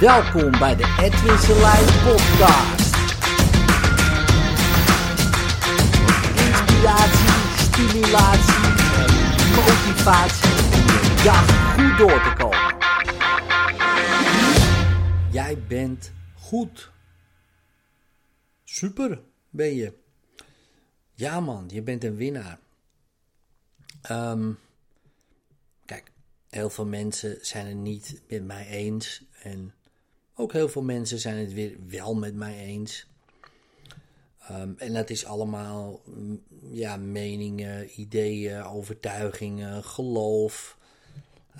Welkom bij de Edwin Selijn podcast. Inspiratie, stimulatie motivatie om goed door te komen. Jij bent goed. Super ben je. Ja man, je bent een winnaar. Ehm, kijk, heel veel mensen zijn het niet met mij eens. En ook heel veel mensen zijn het weer wel met mij eens. Ehm, en dat is allemaal mm, ja, meningen, ideeën, overtuigingen, geloof.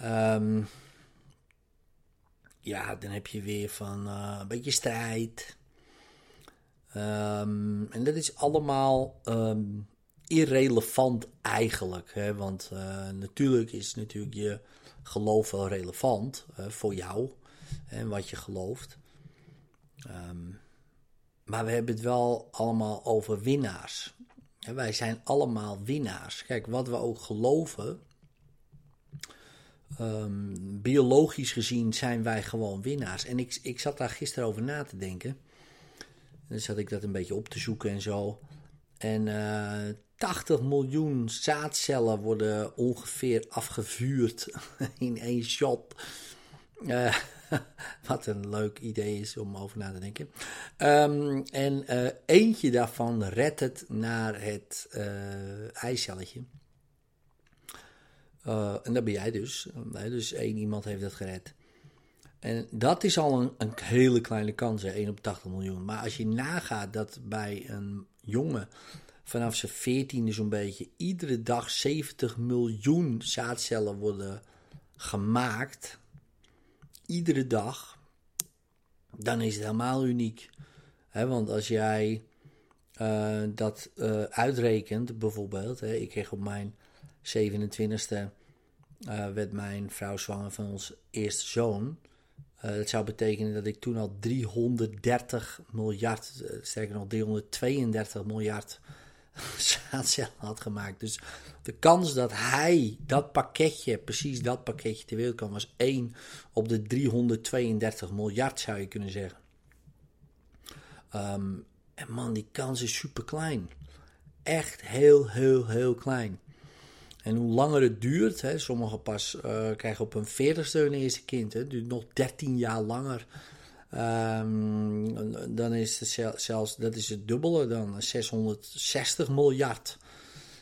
Ehm, ja, dan heb je weer van eh, een beetje strijd. Ehm, en dat is allemaal irrelevant eigenlijk. Hè? Want uh, natuurlijk is natuurlijk je geloof wel relevant uh, voor jou en wat je gelooft. Um, maar we hebben het wel allemaal over winnaars. En wij zijn allemaal winnaars. Kijk, wat we ook geloven. Um, biologisch gezien zijn wij gewoon winnaars. En ik, ik zat daar gisteren over na te denken. En dan zat ik dat een beetje op te zoeken en zo. En uh, 80 miljoen zaadcellen worden ongeveer afgevuurd in één shot. Uh, wat een leuk idee is om over na te denken. Um, en uh, eentje daarvan redt het naar het uh, eicelletje. Uh, en dat ben jij dus. Dus één iemand heeft dat gered. En dat is al een, een hele kleine kans, hè, 1 op 80 miljoen. Maar als je nagaat dat bij een jongen vanaf zijn veertiende zo'n beetje iedere dag 70 miljoen zaadcellen worden gemaakt iedere dag, dan is het helemaal uniek. want als jij uh, dat uh, uitrekent, bijvoorbeeld, ik kreeg op mijn 27e, uh, werd mijn vrouw zwanger van ons eerste zoon. dat zou betekenen dat ik toen al 330 miljard, sterker nog 332 miljard zaadcellen had gemaakt. Dus de kans dat hij dat pakketje, precies dat pakketje ter wereld kwam, was 1 op de 332 miljard, zou je kunnen zeggen. Um, en man, die kans is super klein. Echt heel, heel, heel klein. En hoe langer het duurt, hè, sommigen pas uh, krijgen op hun 40ste hun eerste kind, het duurt nog 13 jaar langer Um, dan is het zelfs, dat is het dubbele dan, 660 miljard.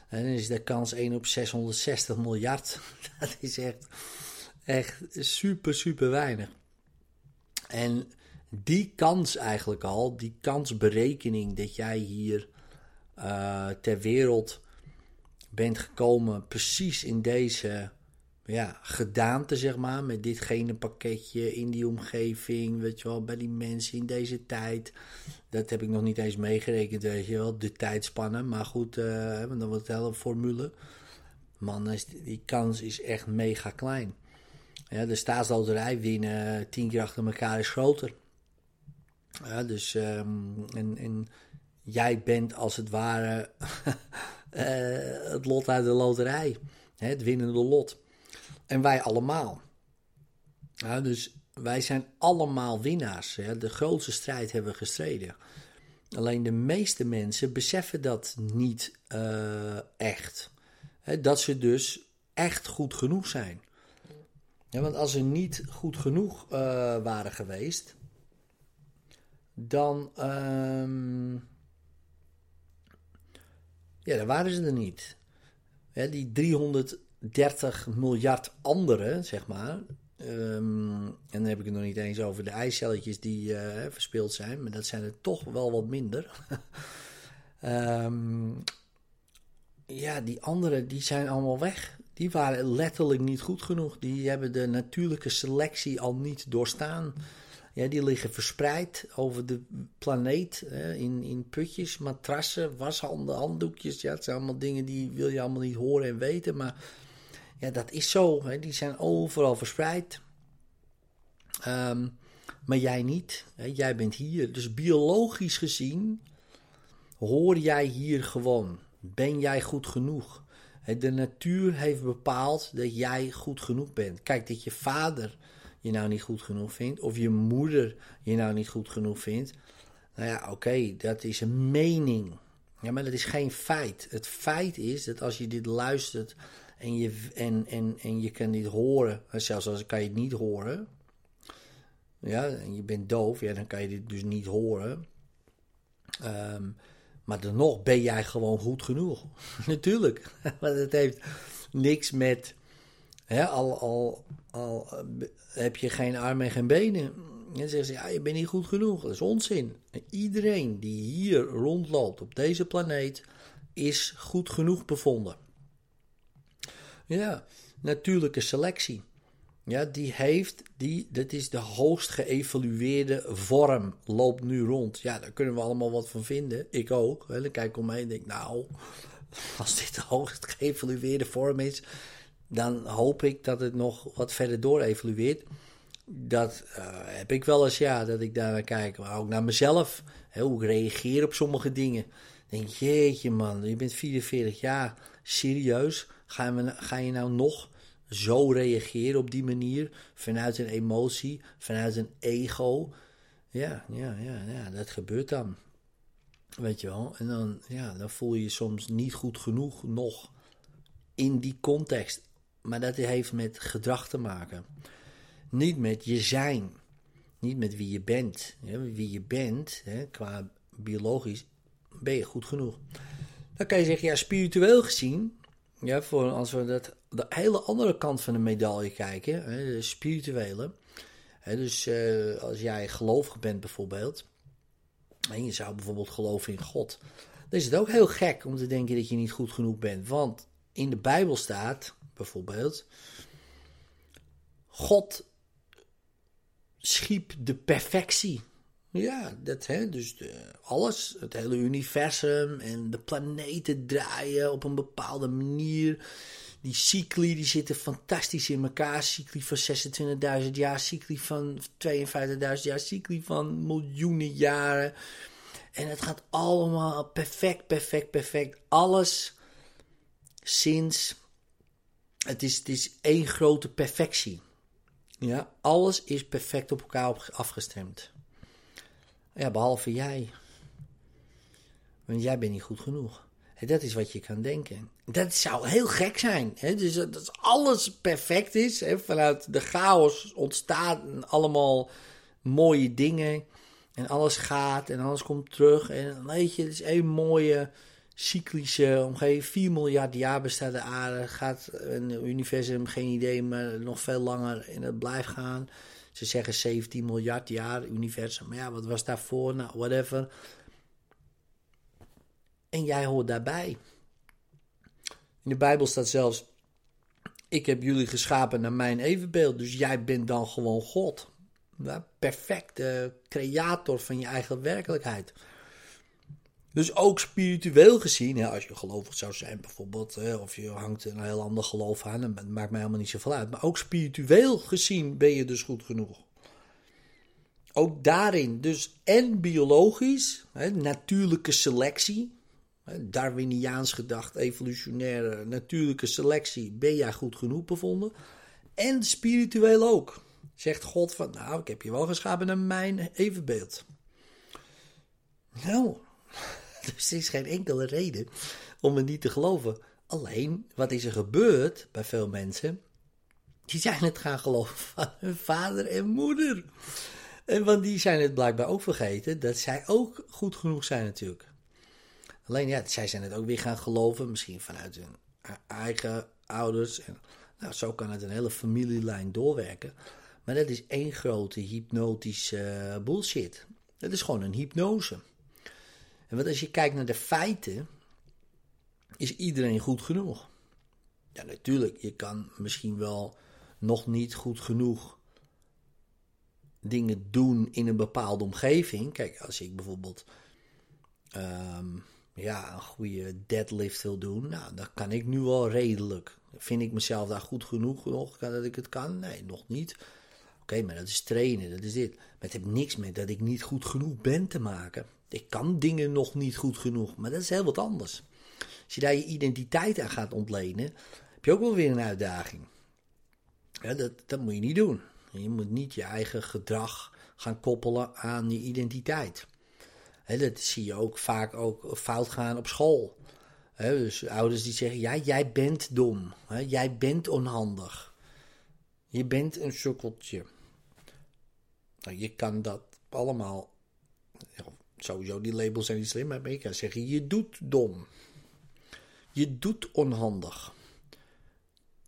En dan is de kans 1 op 660 miljard. Dat is echt, echt super, super weinig. En die kans eigenlijk al, die kansberekening dat jij hier uh, ter wereld bent gekomen, precies in deze ja, gedaante, zeg maar. Met ditgene pakketje in die omgeving, weet je wel, bij die mensen in deze tijd. Dat heb ik nog niet eens meegerekend, weet je wel, de tijdspannen. Maar goed, uh, dan wordt het hele formule. Man, die kans is echt mega klein. Ja, de staatsloterij winnen tien keer achter elkaar is groter. Ja, dus, um, en, jij bent als het ware uh, het lot uit de loterij. Hè, het winnende lot. En wij allemaal. Ja, dus wij zijn allemaal winnaars. Hè? De grootste strijd hebben we gestreden. Alleen de meeste mensen beseffen dat niet uh, echt. Hè? Dat ze dus echt goed genoeg zijn. Ja, want als ze niet goed genoeg uh, waren geweest, dan, um, ja, dan waren ze er niet. Die 300 30 miljard anderen, zeg maar. Um, en dan heb ik het nog niet eens over de eicelletjes die uh, verspeeld zijn, maar dat zijn er toch wel wat minder. um, ja, die anderen die zijn allemaal weg. Die waren letterlijk niet goed genoeg. Die hebben de natuurlijke selectie al niet doorstaan. Ja, die liggen verspreid over de planeet hè, in, in putjes, matrassen, washanden, handdoekjes. Ja, het zijn allemaal dingen die wil je allemaal niet horen en weten, maar ja, dat is zo. Hè. Die zijn overal verspreid. Um, maar jij niet. Hè. Jij bent hier. Dus biologisch gezien hoor jij hier gewoon. Ben jij goed genoeg? De natuur heeft bepaald dat jij goed genoeg bent. Kijk, dat je vader je nou niet goed genoeg vindt, of je moeder je nou niet goed genoeg vindt. Nou ja, oké, dat is een mening. Ja, maar dat is geen feit. Het feit is dat als je dit luistert en je, en, en, en je kan dit horen, zelfs als kan je het niet horen, ja, en je bent doof, ja, dan kan je dit dus niet horen. Um, maar dan nog ben jij gewoon goed genoeg. Natuurlijk. Want het heeft niks met. Al, al, al eh, heb je geen armen en geen benen. En zeggen ze, ja, je bent niet goed genoeg. Dat is onzin. iedereen die hier rondloopt op deze planeet is goed genoeg bevonden. Ja, natuurlijke selectie. Ja, die heeft, die, dat is de hoogst geëvalueerde vorm, loopt nu rond. Ja, daar kunnen we allemaal wat van vinden. Ik ook. Hè. Dan kijk ik om me heen en denk, nou, als dit de hoogst geëvalueerde vorm is, dan hoop ik dat het nog wat verder door evolueert. Dat uh, heb ik wel eens, ja, dat ik daar naar kijk. Maar ook naar mezelf, hoe ik reageer op sommige dingen. denk, jeetje man, je bent 44 jaar, serieus? Ga je, je nou nog zo reageren op die manier, vanuit een emotie, vanuit een ego. Ja, ja, ja, ja, dat gebeurt dan. Weet je wel? En dan, ja, dan voel je je soms niet goed genoeg nog in die context. Maar dat heeft met gedrag te maken. Niet met je zijn. Niet met wie je bent. wie je bent, qua biologisch, ben je goed genoeg. Dan kan je zeggen, ja, spiritueel gezien ja, voor als we dat, de hele andere kant van de medaille kijken, hè, de spirituele. Hè, dus uh, als jij gelovig bent bijvoorbeeld, en je zou bijvoorbeeld geloven in God, dan is het ook heel gek om te denken dat je niet goed genoeg bent. Want in de Bijbel staat bijvoorbeeld, God schiep de perfectie. Ja, dat, hè, dus alles, het hele universum en de planeten draaien op een bepaalde manier. Die cycli die zitten fantastisch in elkaar. Cycli van 26.000 jaar, cycli van 52.000 jaar, cycli van miljoenen jaren. En het gaat allemaal perfect, perfect, perfect. Alles sinds. Het is, het is één grote perfectie. Ja, alles is perfect op elkaar afgestemd. Ja, behalve jij. Want jij bent niet goed genoeg. dat is wat je kan denken. Dat zou heel gek zijn. Dus dat alles perfect is. Vanuit de chaos ontstaan allemaal mooie dingen. En alles gaat en alles komt terug. En weet je, het is één mooie cyclische omgeving. 4 miljard jaar bestaat de aarde. Gaat een universum, geen idee, maar nog veel langer. En het blijft gaan. Ze zeggen 17 miljard jaar universum. Maar ja, wat was daarvoor? Nou, whatever. En jij hoort daarbij. In de Bijbel staat zelfs: Ik heb jullie geschapen naar mijn evenbeeld. Dus jij bent dan gewoon God. Perfecte creator van je eigen werkelijkheid. Dus ook spiritueel gezien, als je gelovig zou zijn bijvoorbeeld, of je hangt een heel ander geloof aan, dat maakt mij helemaal niet zoveel uit. Maar ook spiritueel gezien ben je dus goed genoeg. Ook daarin, dus en biologisch, natuurlijke selectie, Darwiniaans gedacht, evolutionaire natuurlijke selectie, ben jij goed genoeg bevonden. En spiritueel ook. Zegt God van, nou, ik heb je wel geschapen naar mijn evenbeeld. Nou, dus er is geen enkele reden om het niet te geloven. Alleen, wat is er gebeurd bij veel mensen? Die zijn het gaan geloven van hun vader en moeder. En want die zijn het blijkbaar ook vergeten dat zij ook goed genoeg zijn natuurlijk. Alleen ja, zij zijn het ook weer gaan geloven, misschien vanuit hun eigen ouders. En, nou, zo kan het een hele familielijn doorwerken. Maar dat is één grote hypnotische bullshit. Dat is gewoon een hypnose. Wat als je kijkt naar de feiten, is iedereen goed genoeg. Ja, natuurlijk, je kan misschien wel nog niet goed genoeg dingen doen in een bepaalde omgeving. Kijk, als ik bijvoorbeeld ehm, ja, een goede deadlift wil doen, nou, dat kan ik nu wel redelijk. Vind ik mezelf daar goed genoeg nog dat ik het kan? Nee, nog niet. Oké, maar dat is trainen, dat is dit. Maar het heeft niks met dat ik niet goed genoeg ben te maken. Ik kan dingen nog niet goed genoeg, maar dat is heel wat anders. Als je daar je identiteit aan gaat ontlenen, heb je ook wel weer een uitdaging. Dat, dat moet je niet doen. Je moet niet je eigen gedrag gaan koppelen aan je identiteit. dat zie je ook vaak ook fout gaan op school. dus ouders die zeggen, ja, jij bent dom. jij bent onhandig. Je bent een sukkeltje. Nou, je kan dat allemaal... Sowieso, die labels zijn niet slim, maar je kan zeggen, je doet dom. Je doet onhandig.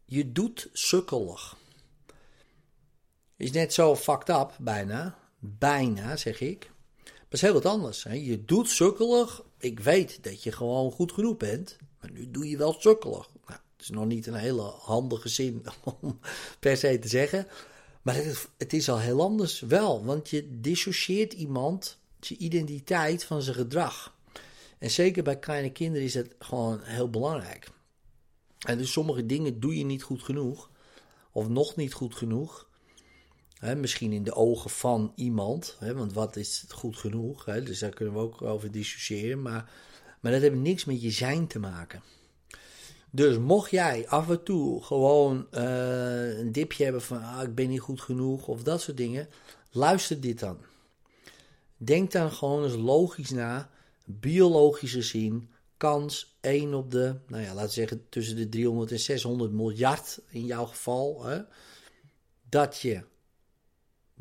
Je doet sukkelig. Is net zo fucked up, bijna. Bijna, zeg ik. Maar is heel wat anders. Hè? Je doet sukkelig. Ik weet dat je gewoon goed genoeg bent. Maar nu doe je wel sukkelig. Nou, het is nog niet een hele handige zin om per se te zeggen. Maar het, het is al heel anders wel. Want je dissocieert iemand, zijn identiteit van zijn gedrag. En zeker bij kleine kinderen is dat gewoon heel belangrijk. En dus sommige dingen doe je niet goed genoeg. Of nog niet goed genoeg. Misschien in de ogen van iemand. Want wat is goed genoeg? Dus daar kunnen we ook over discussiëren. Maar, maar dat heeft niks met je zijn te maken. Dus mocht jij af en toe gewoon uh, een dipje hebben van ah, ik ben niet goed genoeg of dat soort dingen, luister dit dan. Denk dan gewoon eens logisch na, biologische zin, kans 1 op de, nou ja, laten we zeggen tussen de 300 en 600 miljard in jouw geval, hè, dat je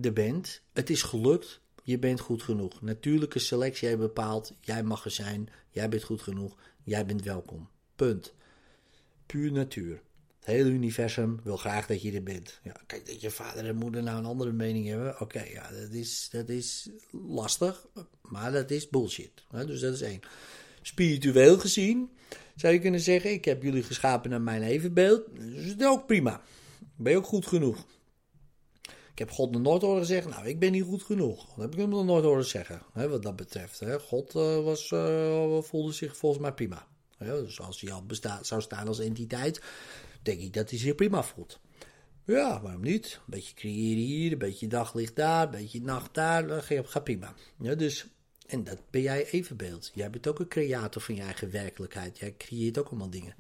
er bent. Het is gelukt, je bent goed genoeg. Natuurlijke selectie heeft bepaald, jij mag er zijn, jij bent goed genoeg, jij bent welkom. Punt. Puur natuur. Het hele universum wil graag dat je er bent. Ja, kijk, dat je vader en moeder nou een andere mening hebben. Oké, ja, dat is, dat is lastig. Maar dat is bullshit. Dus dat is één. Spiritueel gezien zou je kunnen zeggen: Ik heb jullie geschapen naar mijn evenbeeld. Dus dat is ook prima. Ben je ook goed genoeg? Ik heb God nog nooit horen zeggen, nou, ik ben niet goed genoeg. Dat heb ik hem nog nooit horen zeggen, hè, wat dat betreft. Hè. God uh, was, uh, voelde zich volgens mij prima. Dus als hij al bestaat, zou staan als entiteit, denk ik dat hij zich prima voelt. Ja, waarom niet? Een beetje creëren hier, een beetje daglicht daar, een beetje nacht daar, gaat prima. Ja, dus, en dat ben jij evenbeeld. Jij bent ook een creator van je eigen werkelijkheid. Jij creëert ook allemaal dingen.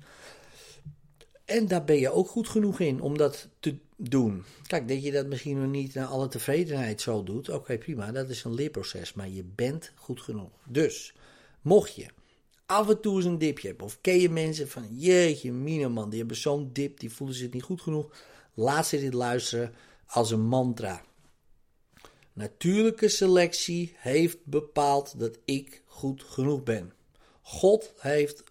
En daar ben je ook goed genoeg in om dat te doen. Kijk, dat je dat misschien nog niet naar alle tevredenheid zo doet. Oké, prima, dat is een leerproces. Maar je bent goed genoeg. Dus, mocht je af en toe eens een dipje hebben. Of ken je mensen van, jeetje, man, die hebben zo'n dip, die voelen zich niet goed genoeg. Laat ze dit luisteren als een mantra. Natuurlijke selectie heeft bepaald dat ik goed genoeg ben. God heeft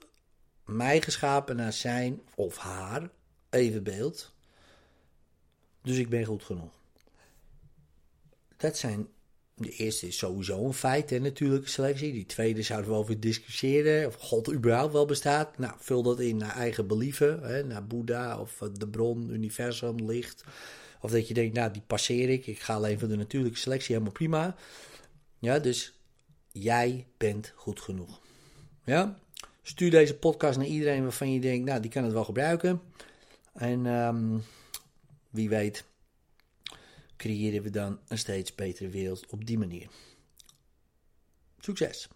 mij geschapen naar zijn of haar evenbeeld. Dus ik ben goed genoeg. Dat zijn. De eerste is sowieso een feit, hè, natuurlijke selectie. Die tweede zouden we over discussiëren. Of God überhaupt wel bestaat. Nou, vul dat in naar eigen believen. Hè, naar Boeddha of de bron, universum, licht. Of dat je denkt, nou, die passeer ik. Ik ga alleen voor de natuurlijke selectie, helemaal prima. Ja, dus jij bent goed genoeg. Ja? Stuur deze podcast naar iedereen waarvan je denkt, nou, die kan het wel gebruiken. En um, wie weet, creëren we dan een steeds betere wereld op die manier. Succes!